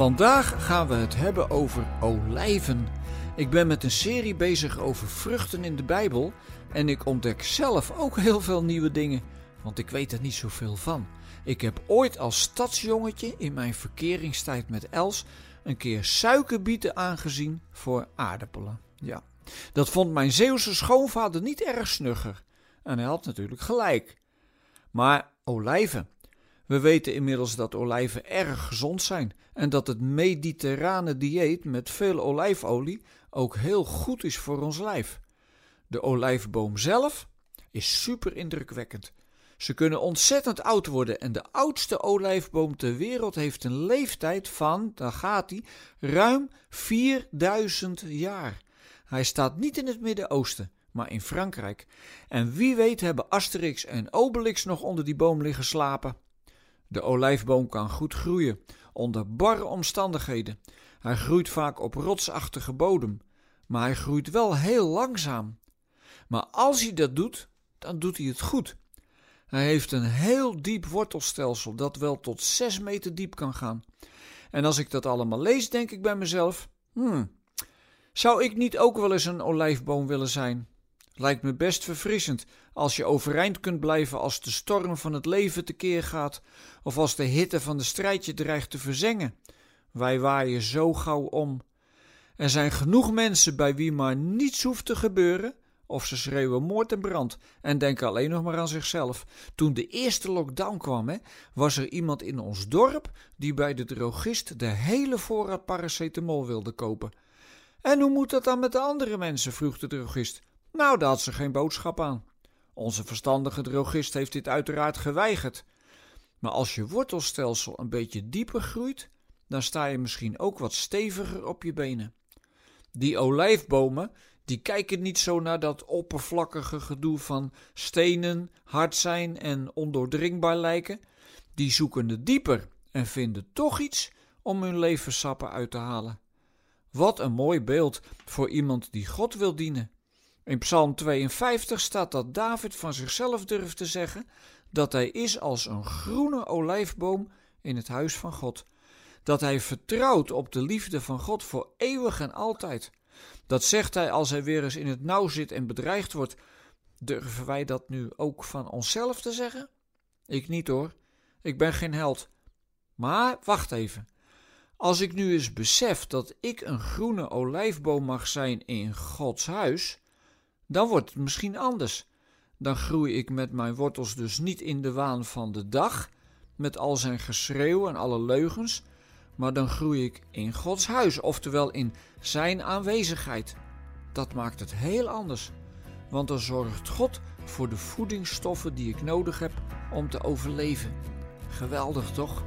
Vandaag gaan we het hebben over olijven. Ik ben met een serie bezig over vruchten in de Bijbel en ik ontdek zelf ook heel veel nieuwe dingen, want ik weet er niet zoveel van. Ik heb ooit als stadsjongetje in mijn verkeringstijd met Els een keer suikerbieten aangezien voor aardappelen. Ja, dat vond mijn Zeeuwse schoonvader niet erg snugger. En hij had natuurlijk gelijk. Maar olijven. We weten inmiddels dat olijven erg gezond zijn en dat het mediterrane dieet met veel olijfolie ook heel goed is voor ons lijf. De olijfboom zelf is super indrukwekkend. Ze kunnen ontzettend oud worden en de oudste olijfboom ter wereld heeft een leeftijd van, daar gaat hij, ruim 4000 jaar. Hij staat niet in het Midden-Oosten, maar in Frankrijk. En wie weet hebben Asterix en Obelix nog onder die boom liggen slapen. De olijfboom kan goed groeien, onder barre omstandigheden. Hij groeit vaak op rotsachtige bodem, maar hij groeit wel heel langzaam. Maar als hij dat doet, dan doet hij het goed. Hij heeft een heel diep wortelstelsel dat wel tot 6 meter diep kan gaan. En als ik dat allemaal lees, denk ik bij mezelf: hmm, zou ik niet ook wel eens een olijfboom willen zijn? Lijkt me best verfrissend als je overeind kunt blijven als de storm van het leven tekeer gaat, of als de hitte van de strijd je dreigt te verzengen. Wij waaien zo gauw om. Er zijn genoeg mensen bij wie maar niets hoeft te gebeuren, of ze schreeuwen moord en brand en denken alleen nog maar aan zichzelf. Toen de eerste lockdown kwam, hè, was er iemand in ons dorp die bij de drogist de hele voorraad paracetamol wilde kopen. En hoe moet dat dan met de andere mensen? vroeg de drogist. Nou, daar had ze geen boodschap aan. Onze verstandige drogist heeft dit uiteraard geweigerd. Maar als je wortelstelsel een beetje dieper groeit, dan sta je misschien ook wat steviger op je benen. Die olijfbomen, die kijken niet zo naar dat oppervlakkige gedoe van stenen, hard zijn en ondoordringbaar lijken. Die zoeken het dieper en vinden toch iets om hun levenssappen uit te halen. Wat een mooi beeld voor iemand die God wil dienen. In Psalm 52 staat dat David van zichzelf durft te zeggen dat hij is als een groene olijfboom in het huis van God. Dat hij vertrouwt op de liefde van God voor eeuwig en altijd. Dat zegt hij als hij weer eens in het nauw zit en bedreigd wordt. Durven wij dat nu ook van onszelf te zeggen? Ik niet hoor. Ik ben geen held. Maar wacht even. Als ik nu eens besef dat ik een groene olijfboom mag zijn in Gods huis, dan wordt het misschien anders. Dan groei ik met mijn wortels dus niet in de waan van de dag, met al zijn geschreeuw en alle leugens, maar dan groei ik in Gods huis, oftewel in Zijn aanwezigheid. Dat maakt het heel anders, want dan zorgt God voor de voedingsstoffen die ik nodig heb om te overleven. Geweldig toch?